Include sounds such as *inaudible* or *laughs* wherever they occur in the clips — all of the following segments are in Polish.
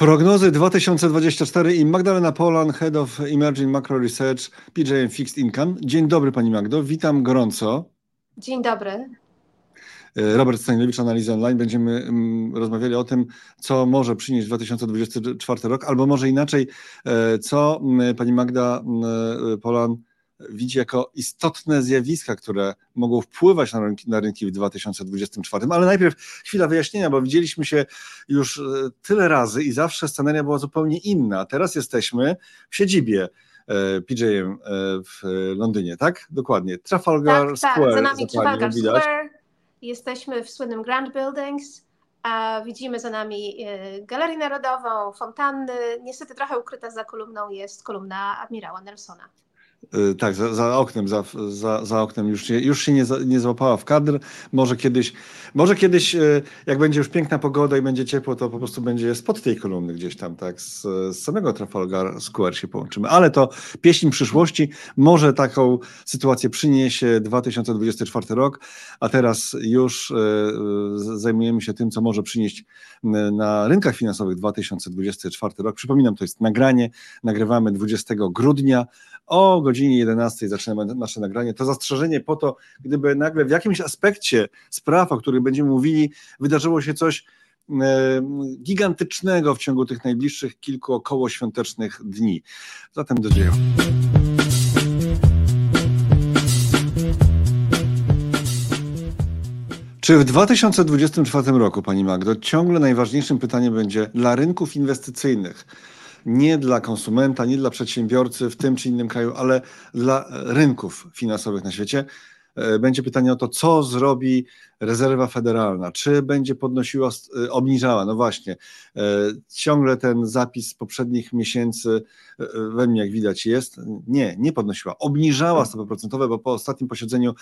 Prognozy 2024 i Magdalena Polan, Head of Emerging Macro Research, PJM Fixed Income. Dzień dobry Pani Magdo, witam gorąco. Dzień dobry. E, Robert Stanilewicz, Analizy Online. Będziemy mm, rozmawiali o tym, co może przynieść 2024 rok, albo może inaczej, e, co mm, Pani Magda mm, e, Polan widzi jako istotne zjawiska, które mogą wpływać na rynki, na rynki w 2024. Ale najpierw chwila wyjaśnienia, bo widzieliśmy się już e, tyle razy i zawsze scenaria była zupełnie inna. Teraz jesteśmy w siedzibie. E, PJM e, w Londynie, tak? Dokładnie. Trafalgar tak, Square. Tak, za nami Trafalgar Square. Jesteśmy w słynnym Grand Buildings. A widzimy za nami Galerię Narodową, fontanny. Niestety trochę ukryta za kolumną jest kolumna admirała Nelsona. Y, tak, za, za, oknem, za, za, za oknem już, się, już się nie, nie złapała w kadr. Może kiedyś, może kiedyś, y, jak będzie już piękna pogoda i będzie ciepło, to po prostu będzie spod tej kolumny gdzieś tam, tak, z, z samego Trafalgar Square się połączymy. Ale to pieśń przyszłości. Może taką sytuację przyniesie 2024 rok, a teraz już y, zajmujemy się tym, co może przynieść na rynkach finansowych 2024 rok. Przypominam, to jest nagranie. Nagrywamy 20 grudnia o godzinie 11 zaczynamy nasze nagranie. To zastrzeżenie po to, gdyby nagle w jakimś aspekcie spraw, o których będziemy mówili, wydarzyło się coś e, gigantycznego w ciągu tych najbliższych kilku około świątecznych dni. Zatem do dzieła. Czy w 2024 roku, Pani Magdo, ciągle najważniejszym pytaniem będzie dla rynków inwestycyjnych, nie dla konsumenta, nie dla przedsiębiorcy w tym czy innym kraju, ale dla rynków finansowych na świecie. E, będzie pytanie o to, co zrobi rezerwa federalna, czy będzie podnosiła, y, obniżała, no właśnie, e, ciągle ten zapis z poprzednich miesięcy e, we mnie, jak widać, jest, nie, nie podnosiła, obniżała stopy procentowe, bo po ostatnim posiedzeniu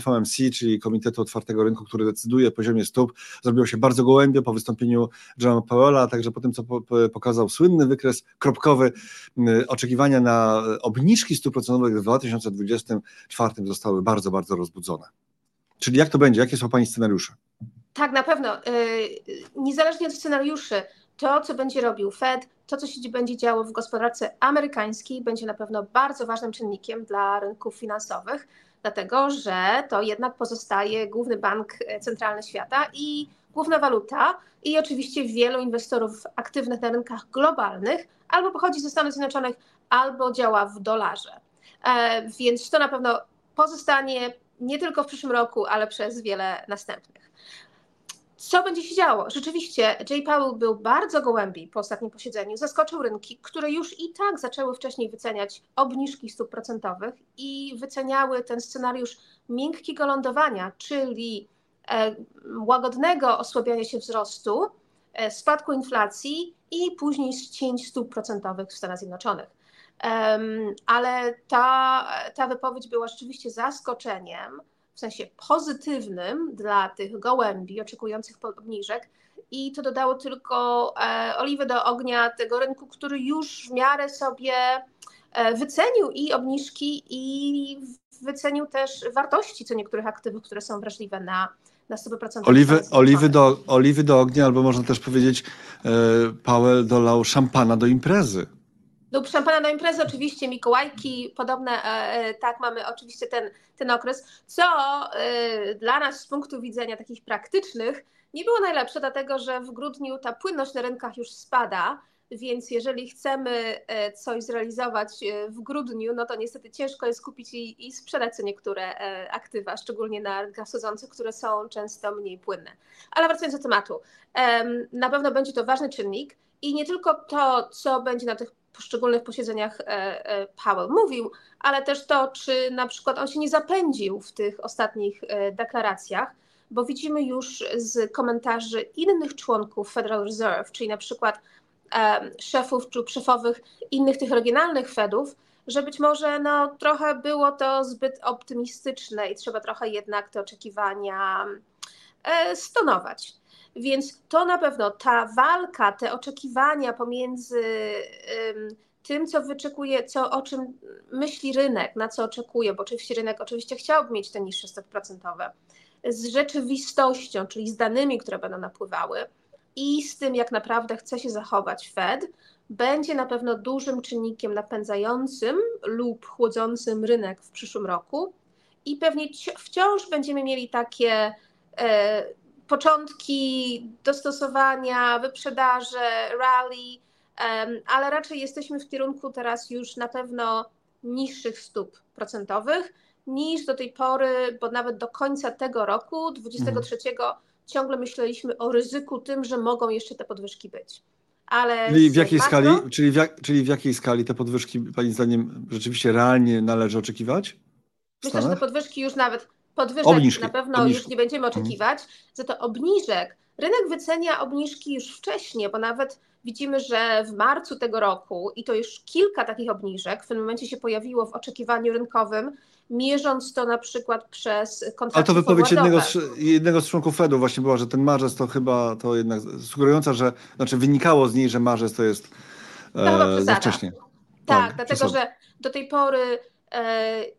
FOMC, czyli Komitetu Otwartego Rynku, który decyduje o poziomie stóp, zrobiło się bardzo gołębie po wystąpieniu Johna Powella, także po tym, co pokazał słynny wykres kropkowy, oczekiwania na obniżki stóp procentowych w 2024 zostały bardzo, bardzo rozbudzone. Czyli jak to będzie? Jakie są Pani scenariusze? Tak, na pewno. Y, niezależnie od scenariuszy, to, co będzie robił Fed, to, co się będzie działo w gospodarce amerykańskiej, będzie na pewno bardzo ważnym czynnikiem dla rynków finansowych, dlatego że to jednak pozostaje główny bank centralny świata i główna waluta, i oczywiście wielu inwestorów aktywnych na rynkach globalnych albo pochodzi ze Stanów Zjednoczonych, albo działa w dolarze. E, więc to na pewno pozostanie nie tylko w przyszłym roku, ale przez wiele następnych. Co będzie się działo? Rzeczywiście, Jay Powell był bardzo gołębi po ostatnim posiedzeniu, zaskoczył rynki, które już i tak zaczęły wcześniej wyceniać obniżki stóp procentowych i wyceniały ten scenariusz miękkiego lądowania, czyli e, łagodnego osłabiania się wzrostu, e, spadku inflacji i później ścięć stóp procentowych w Stanach Zjednoczonych ale ta, ta wypowiedź była rzeczywiście zaskoczeniem, w sensie pozytywnym dla tych gołębi oczekujących obniżek i to dodało tylko e, oliwy do ognia tego rynku, który już w miarę sobie e, wycenił i obniżki i wycenił też wartości co niektórych aktywów, które są wrażliwe na, na stopy procentowe. Oliwy, oliwy, do, oliwy do ognia, albo można też powiedzieć, e, Powell dolał szampana do imprezy. Do szampana na imprezę oczywiście, Mikołajki, podobne, e, e, tak, mamy oczywiście ten, ten okres, co e, dla nas z punktu widzenia takich praktycznych nie było najlepsze, dlatego że w grudniu ta płynność na rynkach już spada, więc jeżeli chcemy coś zrealizować w grudniu, no to niestety ciężko jest kupić i, i sprzedać co niektóre aktywa, szczególnie na rynkach schodzących, które są często mniej płynne. Ale wracając do tematu, na pewno będzie to ważny czynnik i nie tylko to, co będzie na tych poszczególnych posiedzeniach e, e, Powell mówił, ale też to, czy na przykład on się nie zapędził w tych ostatnich e, deklaracjach, bo widzimy już z komentarzy innych członków Federal Reserve, czyli na przykład szefów czy szefowych innych tych regionalnych Fedów, że być może no, trochę było to zbyt optymistyczne i trzeba trochę jednak te oczekiwania stonować. Więc to na pewno ta walka, te oczekiwania pomiędzy tym, co wyczekuje, co, o czym myśli rynek, na co oczekuje, bo oczywiście rynek oczywiście chciałby mieć te niższe stopy procentowe, z rzeczywistością, czyli z danymi, które będą napływały, i z tym, jak naprawdę chce się zachować Fed, będzie na pewno dużym czynnikiem napędzającym lub chłodzącym rynek w przyszłym roku. I pewnie wciąż będziemy mieli takie e, początki dostosowania, wyprzedaże, rally, ale raczej jesteśmy w kierunku teraz już na pewno niższych stóp procentowych niż do tej pory, bo nawet do końca tego roku, 23, mhm. ciągle myśleliśmy o ryzyku tym, że mogą jeszcze te podwyżki być. Ale czyli w jakiej makro, skali, czyli w, jak, czyli w jakiej skali te podwyżki, Pani zdaniem, rzeczywiście realnie należy oczekiwać? Myślę, że te podwyżki już nawet podwyżek obniżki, na pewno obniżki. już nie będziemy mhm. oczekiwać. Za to obniżek. Rynek wycenia obniżki już wcześniej, bo nawet widzimy, że w marcu tego roku, i to już kilka takich obniżek w tym momencie się pojawiło w oczekiwaniu rynkowym, mierząc to na przykład przez kontrakty Ale to wypowiedź jednego z, jednego z członków Fedu właśnie była, że ten marzec to chyba to jednak sugerująca, że znaczy wynikało z niej, że marzec to jest e, za wcześnie. Tak, tak dlatego że do tej pory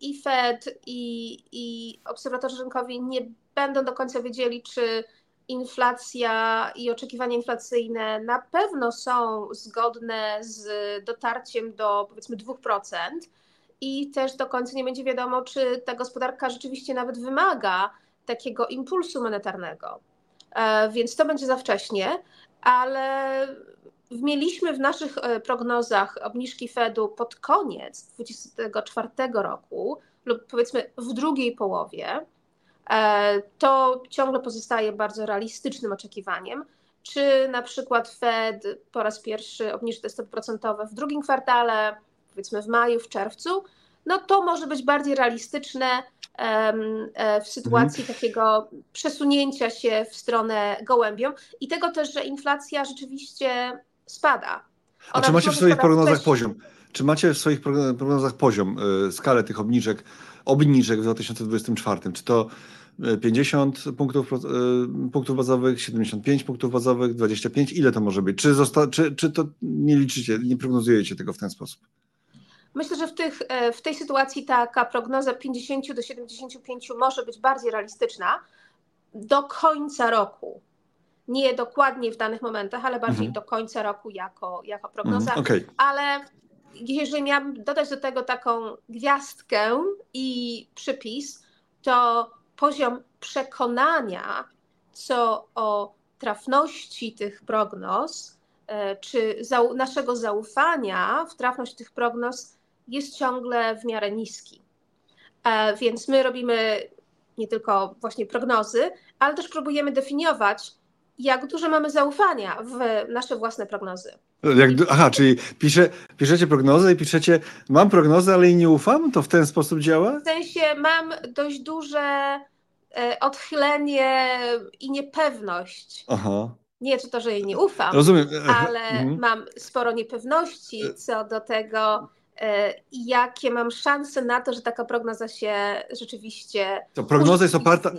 i Fed i, i obserwatorzy rynkowi nie będą do końca wiedzieli, czy inflacja i oczekiwania inflacyjne na pewno są zgodne z dotarciem do powiedzmy 2%, i też do końca nie będzie wiadomo, czy ta gospodarka rzeczywiście nawet wymaga takiego impulsu monetarnego. E, więc to będzie za wcześnie, ale mieliśmy w naszych e, prognozach obniżki Fedu pod koniec 2024 roku lub powiedzmy w drugiej połowie. E, to ciągle pozostaje bardzo realistycznym oczekiwaniem. Czy na przykład Fed po raz pierwszy obniży te stopy procentowe w drugim kwartale, powiedzmy w maju, w czerwcu, no to może być bardziej realistyczne e, w sytuacji mhm. takiego przesunięcia się w stronę gołębią i tego też, że inflacja rzeczywiście spada. Ona A czy macie w swoich prognozach poziom? Czy macie w swoich prognozach poziom, y, skalę tych obniżek, obniżek w 2024? Czy to 50 punktów, y, punktów bazowych, 75 punktów bazowych, 25? Ile to może być? Czy, zosta- czy, czy to nie liczycie, nie prognozujecie tego w ten sposób? Myślę, że w, tych, e, w tej sytuacji taka prognoza 50 do 75 może być bardziej realistyczna do końca roku. Nie dokładnie w danych momentach, ale bardziej mhm. do końca roku jako, jako prognoza. Mhm, okay. Ale jeżeli miałabym dodać do tego taką gwiazdkę i przypis, to poziom przekonania co o trafności tych prognoz, e, czy naszego zaufania w trafność tych prognoz jest ciągle w miarę niski. E, więc my robimy nie tylko właśnie prognozy, ale też próbujemy definiować, jak dużo mamy zaufania w nasze własne prognozy. Jak, aha, czyli pisze, piszecie prognozę i piszecie, mam prognozę, ale jej nie ufam? To w ten sposób działa? W sensie mam dość duże e, odchylenie i niepewność. Aha. Nie czy to, że jej nie ufam, Rozumiem. ale mhm. mam sporo niepewności co do tego, E, i jakie mam szanse na to, że taka prognoza się rzeczywiście. To prognoza jest oparta.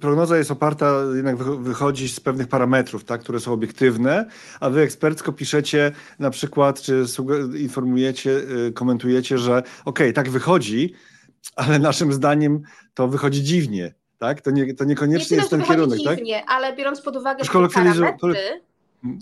Prognoza jest oparta, jednak wychodzi z pewnych parametrów, tak, które są obiektywne, a wy ekspercko piszecie na przykład, czy informujecie, y, komentujecie, że okej, okay, tak wychodzi, ale naszym zdaniem to wychodzi dziwnie, tak? To, nie, to niekoniecznie nie jest ten kierunek, dziwnie, tak? dziwnie, ale biorąc pod uwagę te parametry,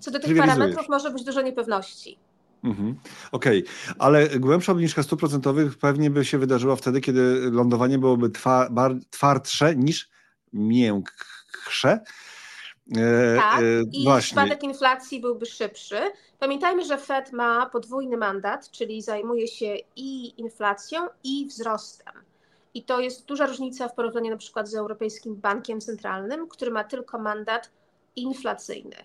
co do tych parametrów może być dużo niepewności. Mhm. Okej, okay. ale głębsza obniżka stóp procentowych pewnie by się wydarzyła wtedy, kiedy lądowanie byłoby twa, bar, twardsze niż miększe. E, tak, e, i właśnie. spadek inflacji byłby szybszy. Pamiętajmy, że Fed ma podwójny mandat, czyli zajmuje się i inflacją, i wzrostem. I to jest duża różnica w porównaniu na przykład z Europejskim Bankiem Centralnym, który ma tylko mandat inflacyjny.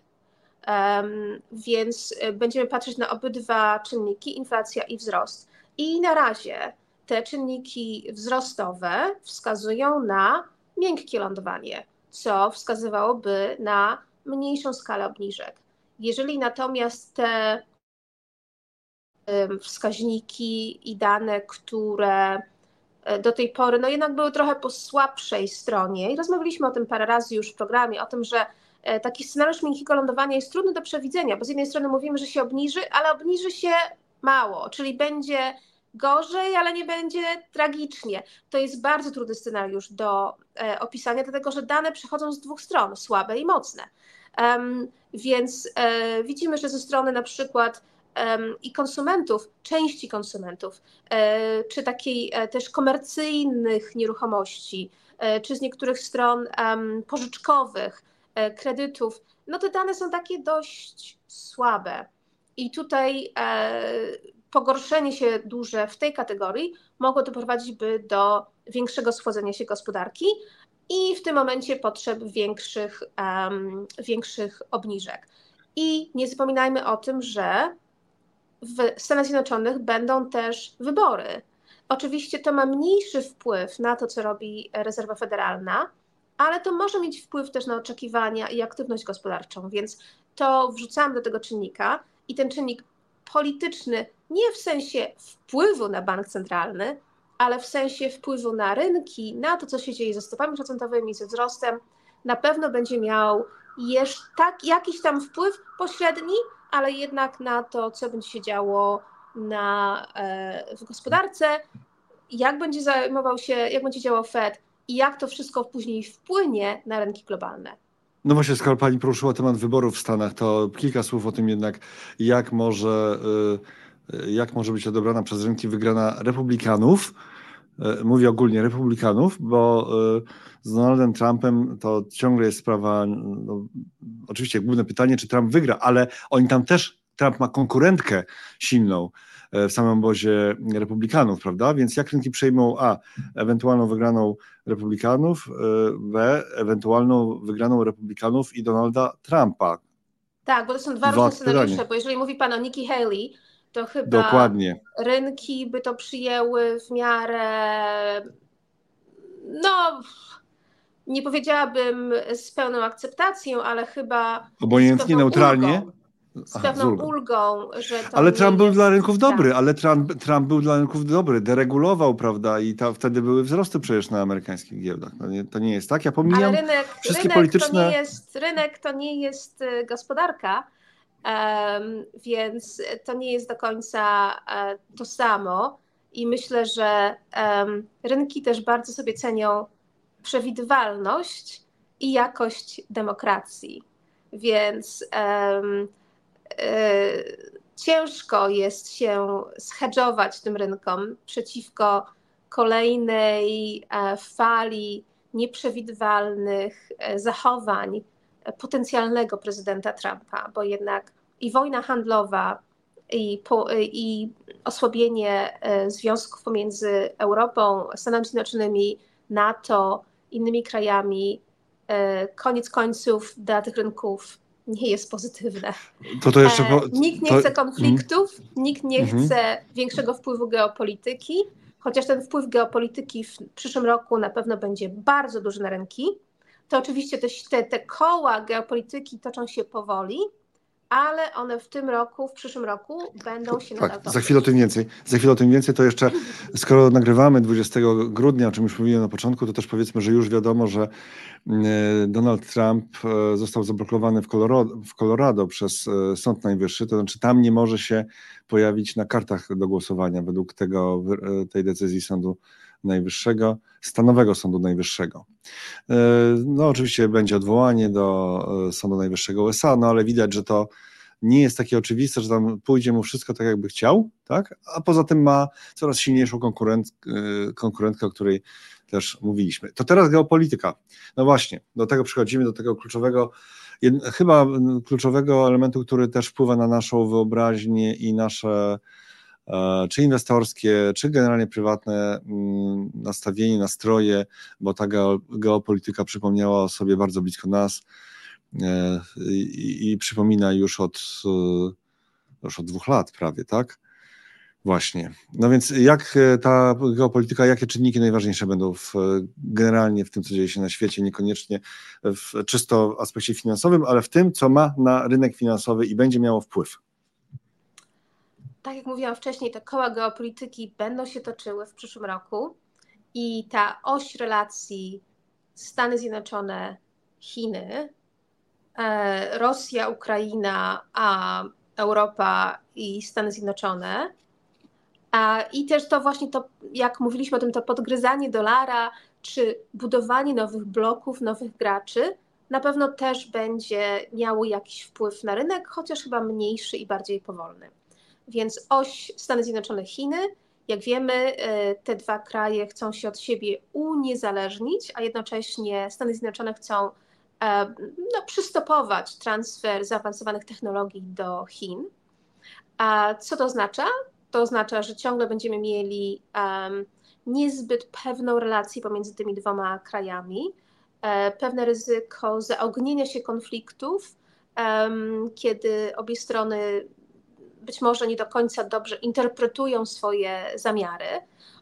Więc e, będziemy patrzeć na obydwa czynniki, inflacja i wzrost. I na razie te czynniki wzrostowe wskazują na miękkie lądowanie, co wskazywałoby na mniejszą skalę obniżek. Jeżeli natomiast te wskaźniki i dane, które e, do tej pory no jednak były trochę po słabszej stronie i rozmawialiśmy o tym parę razy już w programie, o tym, że E, taki scenariusz miękkiego lądowania jest trudny do przewidzenia, bo z jednej strony mówimy, że się obniży, ale obniży się mało, czyli będzie gorzej, ale nie będzie tragicznie. To jest bardzo trudny scenariusz do e, opisania, dlatego że dane przychodzą z dwóch stron, słabe i mocne. Więc e, widzimy, że ze strony na przykład i konsumentów, części konsumentów, e, czy takiej e, też komercyjnych nieruchomości, czy z niektórych stron pożyczkowych, kredytów, no te dane są takie dość słabe. I tutaj pogorszenie się duże w tej kategorii mogło doprowadzić by do większego schłodzenia się gospodarki i w tym momencie potrzeb większych, um, większych obniżek. I nie zapominajmy o tym, że w Stanach Zjednoczonych będą też wybory. Oczywiście to ma mniejszy wpływ na to, co robi rezerwa federalna, ale to może mieć wpływ też na oczekiwania i aktywność gospodarczą, więc to wrzucam do tego czynnika i ten czynnik polityczny nie w sensie wpływu na bank centralny, ale w sensie wpływu na rynki, na to, co się dzieje ze stopami procentowymi, ze wzrostem, na pewno będzie miał jeszcze tak, jakiś tam wpływ pośredni, ale jednak na to, co będzie się działo na, e, w gospodarce, jak będzie zajmował się, jak będzie działał Fed i jak to wszystko później wpłynie na rynki globalne. No właśnie, skoro pani poruszyła temat wyborów w Stanach, to kilka słów o tym jednak, jak może, y, jak może być odebrana przez rynki wygrana republikanów. Y, mówię ogólnie republikanów, bo y, z Donaldem Trumpem to ciągle jest sprawa, no, oczywiście główne pytanie, czy Trump wygra, ale oni tam też, Trump ma konkurentkę silną w samym obozie republikanów, prawda? Więc jak rynki przejmą A, ewentualną wygraną republikanów, B, ewentualną wygraną republikanów i Donalda Trumpa. Tak, bo to są dwa, dwa różne scenariusze, bo jeżeli mówi pan o Nikki Haley, to chyba Dokładnie. rynki by to przyjęły w miarę no nie powiedziałabym z pełną akceptacją, ale chyba obojętnie, neutralnie. Ulgą z Aha, pewną z ulgą, że to Ale Trump był dla rynków dobry, tak. ale Trump, Trump był dla rynków dobry, deregulował, prawda, i ta, wtedy były wzrosty przecież na amerykańskich giełdach. To nie, to nie jest tak, ja pomijam ale rynek, wszystkie rynek polityczne... To nie jest, rynek to nie jest y, gospodarka, um, więc to nie jest do końca um, to samo i myślę, że um, rynki też bardzo sobie cenią przewidywalność i jakość demokracji, więc E, ciężko jest się schedżować tym rynkom przeciwko kolejnej e, fali nieprzewidywalnych e, zachowań potencjalnego prezydenta Trumpa, bo jednak i wojna handlowa, i, po, i osłabienie związków pomiędzy Europą, Stanami Zjednoczonymi, NATO, innymi krajami, koniec końców dla tych rynków nie jest pozytywne. To to jeszcze po... Nikt nie to... chce konfliktów, mm. nikt nie mm. chce większego wpływu geopolityki, chociaż ten wpływ geopolityki w przyszłym roku na pewno będzie bardzo duży na rynki. To oczywiście te, te koła geopolityki toczą się powoli, ale one w tym roku, w przyszłym roku będą się tak, Za chwilę o tym więcej. Za chwilę o tym więcej, to jeszcze skoro nagrywamy 20 grudnia, o czym już mówiłem na początku, to też powiedzmy, że już wiadomo, że mm, e, Donald Trump e, został zablokowany w Colorado, w Colorado przez e, Sąd Najwyższy, to znaczy tam nie może się pojawić na kartach do głosowania według tego, tej decyzji Sądu Najwyższego, Stanowego Sądu Najwyższego. E, no oczywiście będzie odwołanie do e, Sądu Najwyższego USA, no ale widać, że to nie jest takie oczywiste, że tam pójdzie mu wszystko tak, jakby chciał, tak? a poza tym ma coraz silniejszą konkurent, e, konkurentkę, o której też mówiliśmy. To teraz geopolityka. No właśnie, do tego przychodzimy, do tego kluczowego, chyba kluczowego elementu, który też wpływa na naszą wyobraźnię i nasze czy inwestorskie, czy generalnie prywatne mm, nastawienie, nastroje, bo ta geopolityka przypomniała o sobie bardzo blisko nas e, i, i przypomina już od, e, już od dwóch lat prawie, tak? Właśnie. No więc jak ta geopolityka, jakie czynniki najważniejsze będą w, generalnie w tym, co dzieje się na świecie, niekoniecznie w czysto aspekcie finansowym, ale w tym, co ma na rynek finansowy i będzie miało wpływ? Tak jak mówiłam wcześniej, te koła geopolityki będą się toczyły w przyszłym roku i ta oś relacji Stany Zjednoczone, Chiny, e, Rosja, Ukraina, a Europa i Stany Zjednoczone. I też to właśnie to, jak mówiliśmy o tym, to podgryzanie dolara, czy budowanie nowych bloków, nowych graczy, na pewno też będzie miało jakiś wpływ na rynek, chociaż chyba mniejszy i bardziej powolny. Więc oś Stany Zjednoczone, Chiny, jak wiemy, e, te dwa kraje chcą się od siebie uniezależnić, a jednocześnie Stany Zjednoczone chcą e, no, przystopować transfer zaawansowanych technologii do Chin. A co to oznacza? To oznacza, że ciągle będziemy mieli um, niezbyt pewną relację pomiędzy tymi dwoma krajami, e, pewne ryzyko zaognienia się konfliktów, um, kiedy obie strony być może nie do końca dobrze interpretują swoje zamiary.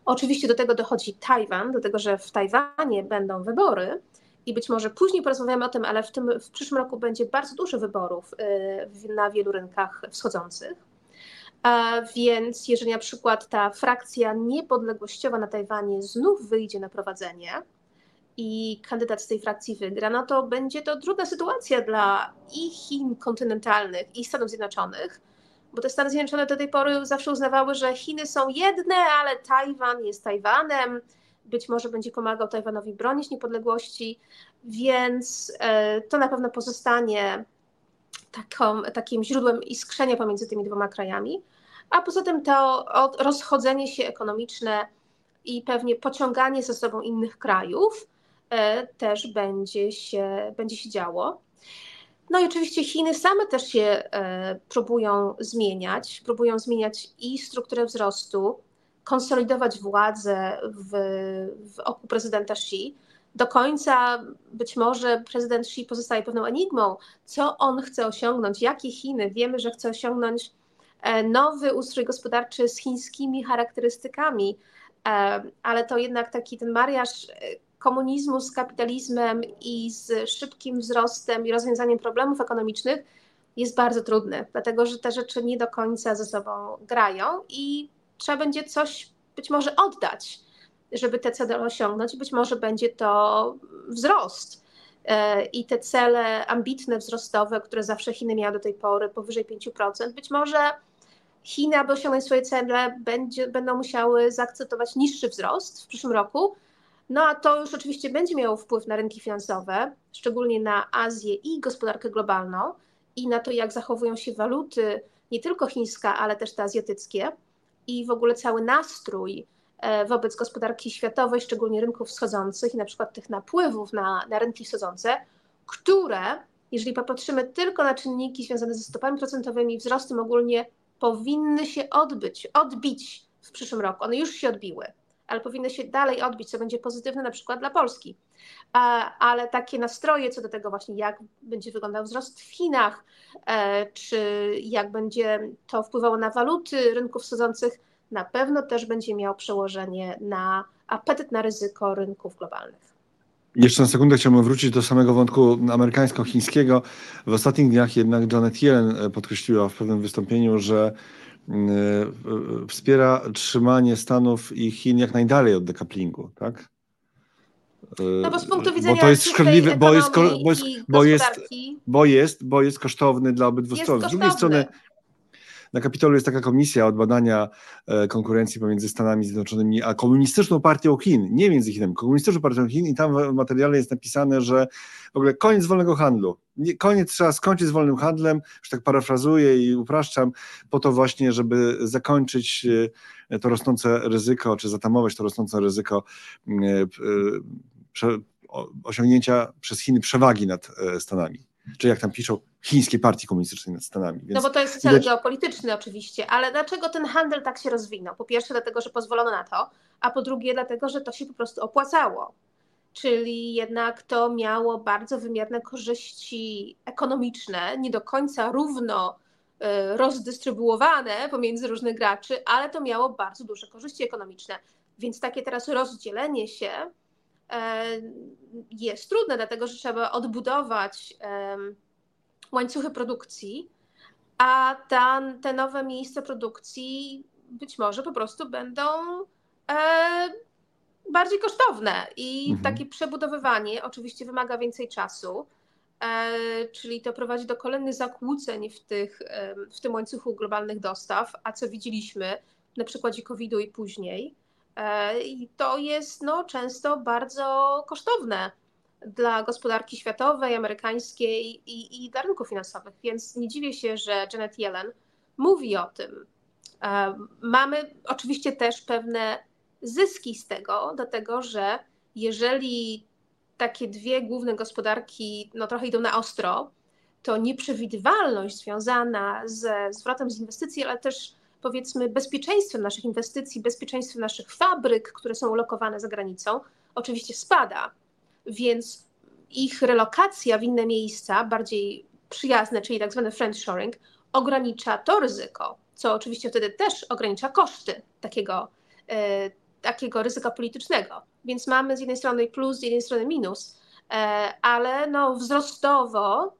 Oczywiście do tego dochodzi Tajwan, do tego, że w Tajwanie będą wybory i być może później porozmawiamy o tym, ale w, tym, w przyszłym roku będzie bardzo dużo wyborów y, na wielu rynkach wschodzących. Więc jeżeli na przykład ta frakcja niepodległościowa na Tajwanie znów wyjdzie na prowadzenie i kandydat z tej frakcji wygra, no to będzie to trudna sytuacja dla i Chin kontynentalnych, i Stanów Zjednoczonych, bo te Stany Zjednoczone do tej pory zawsze uznawały, że Chiny są jedne, ale Tajwan jest Tajwanem, być może będzie pomagał Tajwanowi bronić niepodległości, więc e, to na pewno pozostanie taką, takim źródłem iskrzenia pomiędzy tymi dwoma krajami. A poza tym to rozchodzenie się ekonomiczne i pewnie pociąganie ze sobą innych krajów e, też będzie się, będzie się działo. No i oczywiście Chiny same też się e, próbują zmieniać, próbują zmieniać i strukturę wzrostu, konsolidować władzę w, w oku prezydenta Xi. Do końca być może prezydent Xi pozostaje pewną enigmą, co on chce osiągnąć, jakie Chiny. Wiemy, że chce osiągnąć e, nowy ustrój gospodarczy z chińskimi charakterystykami, e, ale to jednak taki ten mariaż komunizmu z kapitalizmem i z szybkim wzrostem i rozwiązaniem problemów ekonomicznych jest bardzo trudny, dlatego że te rzeczy nie do końca ze sobą grają i trzeba będzie coś być może oddać, żeby te cele osiągnąć. Być może będzie to wzrost. E, I te cele ambitne, wzrostowe, które zawsze Chiny miały do tej pory, powyżej 5%, być może Chiny, aby osiągnąć swoje cele, będzie, będą musiały zaakceptować niższy wzrost w przyszłym roku, no a to już oczywiście będzie miało wpływ na rynki finansowe, szczególnie na Azję i gospodarkę globalną i na to, jak zachowują się waluty, nie tylko chińska, ale też te azjatyckie i w ogóle cały nastrój e, wobec gospodarki światowej, szczególnie rynków wschodzących i na przykład tych napływów na, na rynki wschodzące, które, jeżeli popatrzymy tylko na czynniki związane ze stopami procentowymi, wzrostem ogólnie, powinny się odbyć, odbić w przyszłym roku. One już się odbiły ale powinny się dalej odbić, co będzie pozytywne na przykład dla Polski. Ale takie nastroje co do tego właśnie, jak będzie wyglądał wzrost w Chinach, e, czy jak będzie to wpływało na waluty rynków wschodzących, na pewno też będzie miał przełożenie na apetyt na ryzyko rynków globalnych. Jeszcze na sekundę chciałbym wrócić do samego wątku amerykańsko-chińskiego. W ostatnich dniach jednak Janet Yellen e, podkreśliła w pewnym wystąpieniu, że wspiera trzymanie Stanów i Chin jak najdalej od dekaplingu, tak? No bo z punktu widzenia bo to jest szkodliwe, bo jest, bo, jest, bo, jest, bo, jest, bo jest kosztowny dla obydwu stron. Z drugiej strony na Kapitolu jest taka komisja od badania e, konkurencji pomiędzy Stanami Zjednoczonymi a komunistyczną partią Chin, nie między Chinami, komunistyczną partią Chin i tam w materiale jest napisane, że w ogóle koniec wolnego handlu. Koniec trzeba skończyć z wolnym handlem, już tak parafrazuję i upraszczam, po to właśnie, żeby zakończyć e, to rosnące ryzyko, czy zatamować to rosnące ryzyko e, osiągnięcia przez Chiny przewagi nad Stanami czy jak tam piszą, chińskiej partii komunistycznej nad Stanami. No bo to jest cel widać... geopolityczny oczywiście, ale dlaczego ten handel tak się rozwinął? Po pierwsze dlatego, że pozwolono na to, a po drugie dlatego, że to się po prostu opłacało. Czyli jednak to miało bardzo wymierne korzyści ekonomiczne, nie do końca równo y, rozdystrybuowane pomiędzy różnych graczy, ale to miało bardzo duże korzyści ekonomiczne. Więc takie teraz rozdzielenie się E, jest trudne, dlatego że trzeba odbudować łańcuchy produkcji, a ta, te nowe miejsca produkcji być może po prostu będą e, bardziej kosztowne i mhm. takie przebudowywanie oczywiście wymaga więcej czasu, e, czyli to prowadzi do kolejnych zakłóceń w, tych, w tym łańcuchu globalnych dostaw, a co widzieliśmy na przykładzie COVID-u i później. E, I to jest no, często bardzo kosztowne. Dla gospodarki światowej, amerykańskiej i, i dla rynków finansowych. Więc nie dziwię się, że Janet Yellen mówi o tym. Mamy oczywiście też pewne zyski z tego, dlatego że jeżeli takie dwie główne gospodarki no, trochę idą na ostro, to nieprzewidywalność związana ze zwrotem z inwestycji, ale też powiedzmy bezpieczeństwem naszych inwestycji, bezpieczeństwem naszych fabryk, które są ulokowane za granicą, oczywiście spada. Więc ich relokacja w inne miejsca, bardziej przyjazne, czyli tak zwany friendshoring, ogranicza to ryzyko, co oczywiście wtedy też ogranicza koszty takiego, e, takiego ryzyka politycznego. Więc mamy z jednej strony plus, z jednej strony minus, e, ale no wzrostowo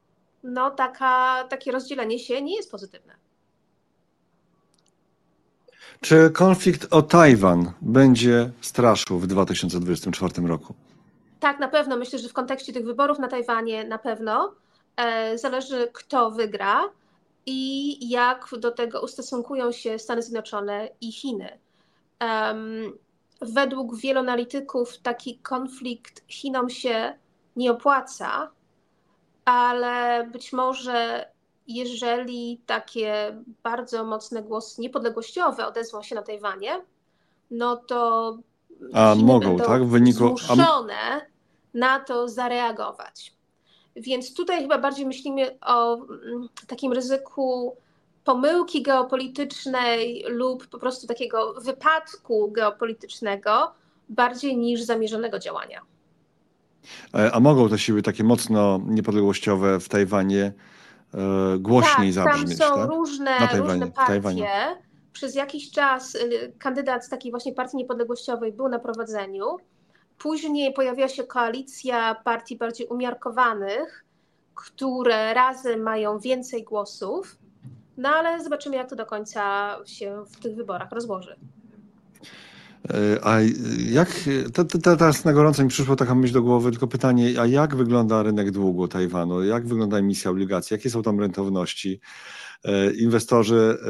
no taka, takie rozdzielenie się nie jest pozytywne. Czy konflikt o Tajwan będzie straszył w 2024 roku? Tak, na pewno. Myślę, że w kontekście tych wyborów na Tajwanie na pewno e, zależy, kto wygra i jak do tego ustosunkują się Stany Zjednoczone i Chiny. Według wielu analityków taki konflikt Chinom się nie opłaca, ale być może jeżeli takie bardzo mocne głosy niepodległościowe odezwą się na Tajwanie, no to a mogą, tak? W wyniku zmuszone na to zareagować. Więc tutaj chyba bardziej myślimy o mm, takim ryzyku pomyłki geopolitycznej lub po prostu takiego wypadku geopolitycznego bardziej niż zamierzonego działania. E, a mogą te siły takie mocno niepodległościowe w Tajwanie e, głośniej tak, zabrzmieć? Tam są tak? różne, różne partie. Przez jakiś czas y, kandydat z takiej właśnie partii niepodległościowej był na prowadzeniu. Później pojawiła się koalicja partii bardziej umiarkowanych, które razem mają więcej głosów. No ale zobaczymy, jak to do końca się w tych wyborach rozłoży. E, a jak, teraz na gorąco mi przyszło taka myśl do głowy, tylko pytanie, a jak wygląda rynek długu Tajwanu? Jak wygląda emisja obligacji? Jakie są tam rentowności? E, inwestorzy e,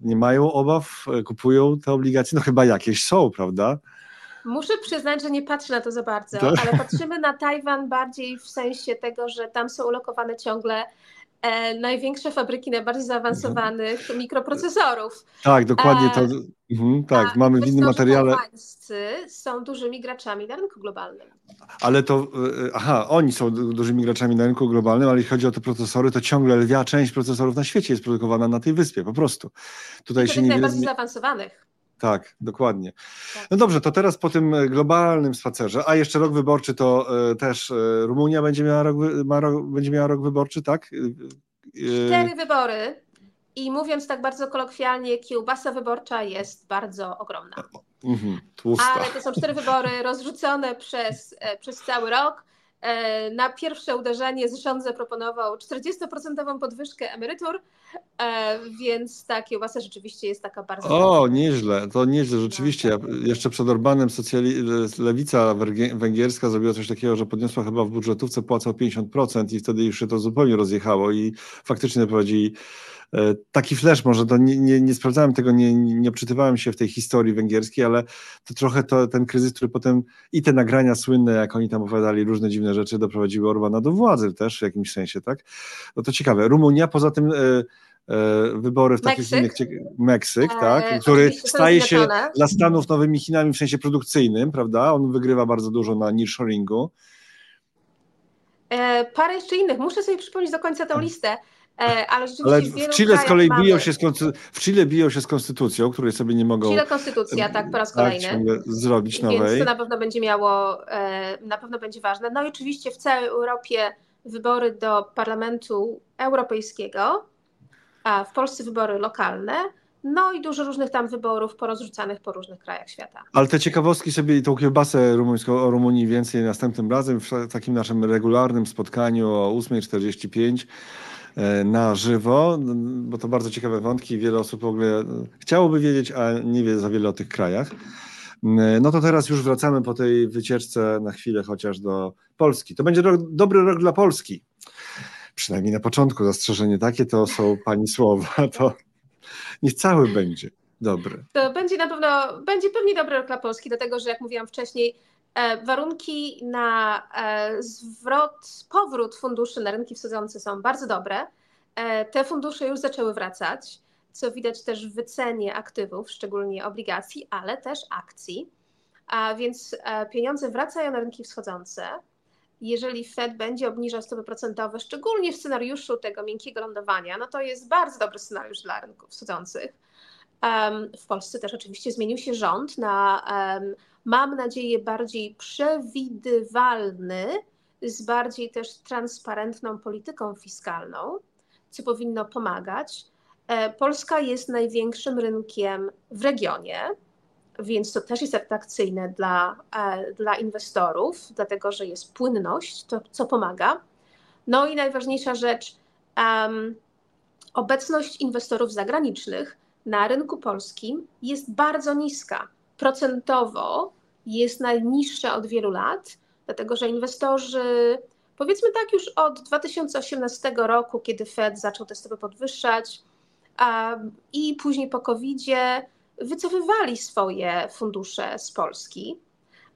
nie mają obaw, kupują te obligacje? No chyba jakieś są, prawda? Muszę przyznać, że nie patrzę na to za bardzo, to? ale patrzymy na Tajwan bardziej w sensie tego, że tam są ulokowane ciągle e, największe fabryki najbardziej zaawansowanych mhm. mikroprocesorów. Tak, dokładnie to. E, mhm, tak, a mamy w innym materiale. Pańscy są dużymi graczami na rynku globalnym. Ale to, e, aha, oni są dużymi graczami na rynku globalnym, ale jeśli chodzi o te procesory, to ciągle lwia część procesorów na świecie jest produkowana na tej wyspie, po prostu. Tutaj I się nie najbardziej zaawansowanych. Tak, dokładnie. Tak. No dobrze, to teraz po tym e, globalnym spacerze, a jeszcze rok wyborczy to y, też y, Rumunia będzie miała, rok, ma rok, będzie miała rok wyborczy, tak? Cztery wybory i mówiąc tak bardzo kolokwialnie, kiełbasa wyborcza jest bardzo ogromna. Mhm, Ale to są cztery wybory *laughs* rozrzucone przez, przez cały rok. E, na pierwsze uderzenie rząd zaproponował 40% podwyżkę emerytur, e, więc ta kiełbasa rzeczywiście jest taka bardzo... O, nieźle, to nieźle, rzeczywiście. Ja jeszcze przed Orbanem socjali... lewica węgierska zrobiła coś takiego, że podniosła chyba w budżetówce płacę o 50% i wtedy już się to zupełnie rozjechało i faktycznie prowadzili taki flash może, to nie, nie, nie sprawdzałem tego, nie, nie obczytywałem się w tej historii węgierskiej, ale to trochę to, ten kryzys, który potem i te nagrania słynne, jak oni tam opowiadali różne dziwne rzeczy, doprowadziły Orbana do władzy też w jakimś sensie, tak? No to ciekawe. Rumunia, poza tym e, e, wybory w takich innych, Meksyk, tak, który staje się dla Stanów nowymi Chinami w sensie produkcyjnym, prawda? On wygrywa bardzo dużo na nearshoringu. E, parę jeszcze innych. Muszę sobie przypomnieć do końca tę listę. E, ale, ale w, Chile z kolei biją się z, w Chile biją się z konstytucją, której sobie nie mogą. Chile konstytucja, tak, po raz tak, kolejny. zrobić nowej. Więc to na pewno będzie miało, e, na pewno będzie ważne. No i oczywiście w całej Europie wybory do Parlamentu Europejskiego, a w Polsce wybory lokalne. No i dużo różnych tam wyborów porozrzucanych po różnych krajach świata. Ale te ciekawostki sobie i tą kiełbasę rumuńską o Rumunii więcej następnym razem w takim naszym regularnym spotkaniu o 8.45 E, na żywo, bo to bardzo ciekawe wątki. Wiele osób w ogóle chciałoby wiedzieć, a nie wie za wiele o tych krajach. E, no to teraz już wracamy po tej wycieczce na chwilę chociaż do Polski. To będzie rok, dobry rok dla Polski. Przynajmniej na początku zastrzeżenie takie to są pani słowa. *laughs* To niech cały będzie dobry. To będzie na pewno, będzie pewnie dobry rok dla Polski, dlatego że jak mówiłam wcześniej, E, warunki na e, zwrot, powrót funduszy na rynki wschodzące są bardzo dobre. E, te fundusze już zaczęły wracać, co widać też w wycenie aktywów, szczególnie obligacji, ale też akcji. A więc pieniądze wracają na rynki wschodzące. Jeżeli Fed będzie obniżał stopy procentowe, szczególnie w scenariuszu tego miękkiego lądowania, no to jest bardzo dobry scenariusz dla rynków wschodzących. W Polsce też oczywiście zmienił się rząd na mam nadzieję, bardziej przewidywalny, z bardziej też transparentną polityką fiskalną, co powinno pomagać. E, Polska jest największym rynkiem w regionie, więc to też jest atrakcyjne dla, e, dla inwestorów, dlatego że jest płynność, to co pomaga. No i najważniejsza rzecz, um, obecność inwestorów zagranicznych na rynku polskim jest bardzo niska procentowo jest najniższa od wielu lat, dlatego że inwestorzy, powiedzmy tak, już od 2018 roku, kiedy Fed zaczął te stopy podwyższać, i później po COVID-zie, wycofywali swoje fundusze z Polski.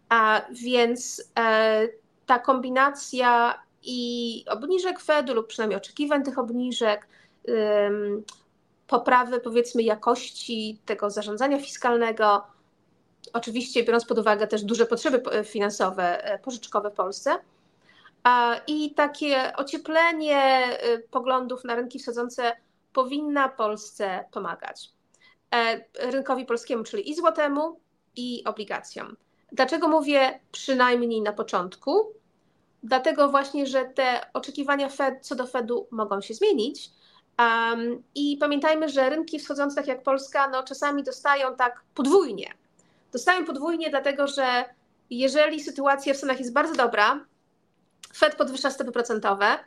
A więc e, ta kombinacja i obniżek Fedu, lub przynajmniej oczekiwań tych obniżek, poprawy powiedzmy jakości tego zarządzania fiskalnego, oczywiście biorąc pod uwagę też duże potrzeby finansowe, e, pożyczkowe w Polsce. I takie ocieplenie e, poglądów na rynki wschodzące powinna Polsce pomagać. E, rynkowi polskiemu, czyli i złotemu, i obligacjom. Dlaczego mówię przynajmniej na początku? Dlatego właśnie, że te oczekiwania Fed co do Fedu mogą się zmienić. Um, I pamiętajmy, że rynki wschodzące, tak jak Polska, no czasami dostają tak podwójnie Dostają podwójnie, dlatego że jeżeli sytuacja w Stanach jest bardzo dobra, Fed podwyższa stopy procentowe,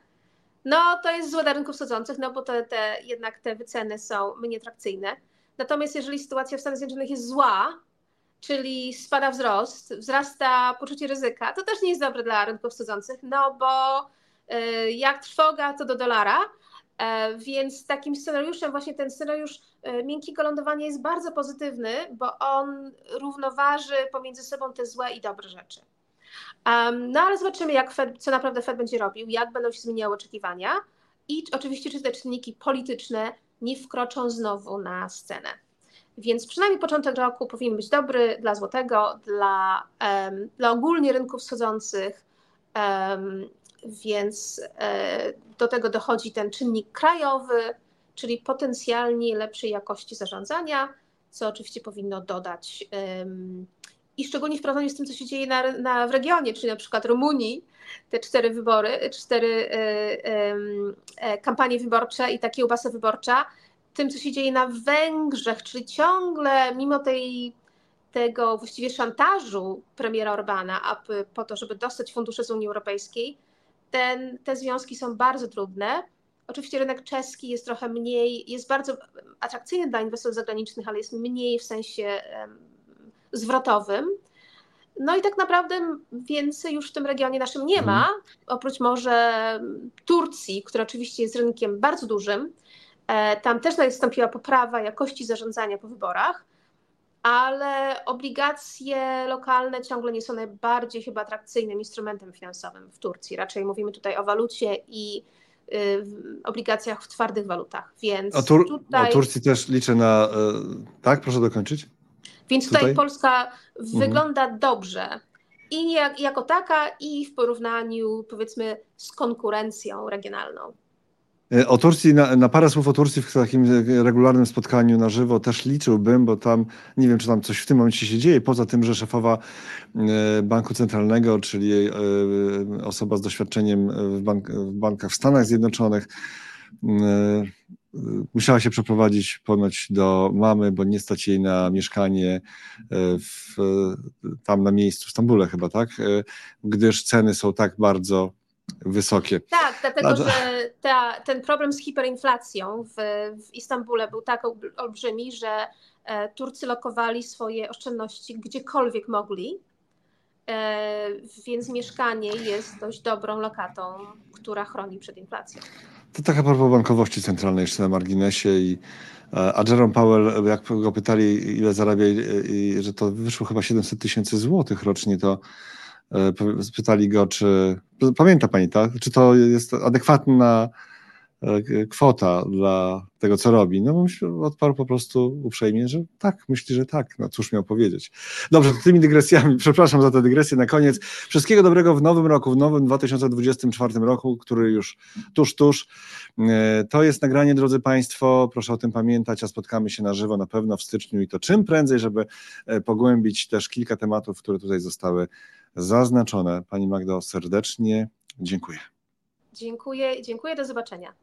no to jest złe dla rynków wschodzących, no bo te, te, jednak te wyceny są mniej atrakcyjne. Natomiast jeżeli sytuacja w Stanach Zjednoczonych jest zła, czyli spada wzrost, wzrasta poczucie ryzyka, to też nie jest dobre dla rynków wschodzących, no bo y, jak trwoga, to do dolara, E, więc takim scenariuszem, właśnie ten scenariusz miękkiego lądowania jest bardzo pozytywny, bo on równoważy pomiędzy sobą te złe i dobre rzeczy. No ale zobaczymy, jak Fed, co naprawdę Fed będzie robił, jak będą się zmieniały oczekiwania i oczywiście, czy te czynniki polityczne nie wkroczą znowu na scenę. Więc przynajmniej początek roku powinien być dobry dla złotego, dla, um, dla ogólnie rynków wschodzących, um, więc e, do tego dochodzi ten czynnik krajowy, czyli potencjalnie lepszej jakości zarządzania, co oczywiście powinno dodać i szczególnie w porównaniu z tym, co się dzieje na, na, w regionie, czyli na przykład Rumunii, te cztery wybory, cztery e, e, kampanie wyborcze i ta kiełbasa wyborcza, tym, co się dzieje na Węgrzech, czyli ciągle mimo tej, tego właściwie szantażu premiera Orbana, aby, po to, żeby dostać fundusze z Unii Europejskiej, ten, te związki są bardzo trudne. Oczywiście rynek czeski jest trochę mniej, jest bardzo atrakcyjny dla inwestorów zagranicznych, ale jest mniej w sensie zwrotowym. No i tak naprawdę więcej już w tym regionie naszym nie ma, mhm. oprócz może Turcji, która oczywiście jest rynkiem bardzo dużym. E, tam też nastąpiła poprawa jakości zarządzania po wyborach ale obligacje lokalne ciągle nie są najbardziej chyba atrakcyjnym instrumentem finansowym w Turcji. Raczej mówimy tutaj o walucie i obligacjach w twardych walutach. Więc o, Tur tutaj... o Turcji też liczę na. Y, tak, proszę dokończyć. Więc tutaj, tutaj? Polska mhm. wygląda dobrze. I jak, jako taka, i w porównaniu powiedzmy z konkurencją regionalną. E, o Turcji, na, na, parę słów o Turcji w takim e, regularnym spotkaniu na żywo też liczyłbym, bo tam nie wiem, czy tam coś w tym momencie się dzieje, poza tym, że szefowa e, Banku Centralnego, czyli osoba z doświadczeniem w, bank, w bankach w Stanach Zjednoczonych, musiała się przeprowadzić ponoć do mamy, bo nie stać jej na mieszkanie w, tam na miejscu, w Stambule chyba, tak? Gdyż ceny są tak bardzo wysokie. Tak, dlatego że ta, ten problem z hiperinflacją w, w Istambule był tak olbrzymi, że e, Turcy lokowali swoje oszczędności gdziekolwiek mogli, e, więc mieszkanie jest dość dobrą lokatą, która chroni przed inflacją. To taka propos bankowości centralnej jeszcze na marginesie i e, a Jerome Powell, jak go pytali, ile zarabia, i, że to wyszło chyba 700 tysięcy złotych rocznie, to e, spytali go, czy pamięta pani, tak? Czy to jest adekwatna e, kwota dla tego, co robi. No odparł po prostu uprzejmie, że tak, myśli, że tak. No cóż miał powiedzieć. Dobrze, tymi dygresjami, *laughs* przepraszam za tę dygresję na koniec. Wszystkiego dobrego w nowym roku, w nowym 2024 roku, który już tuż, tuż. E, to jest nagranie, drodzy Państwo, proszę o tym pamiętać, a spotkamy się na żywo na pewno w styczniu i to czym prędzej, żeby pogłębić też kilka tematów, które tutaj zostały zaznaczone. Pani Magdo, serdecznie dziękuję. Dziękuję, dziękuję, do zobaczenia.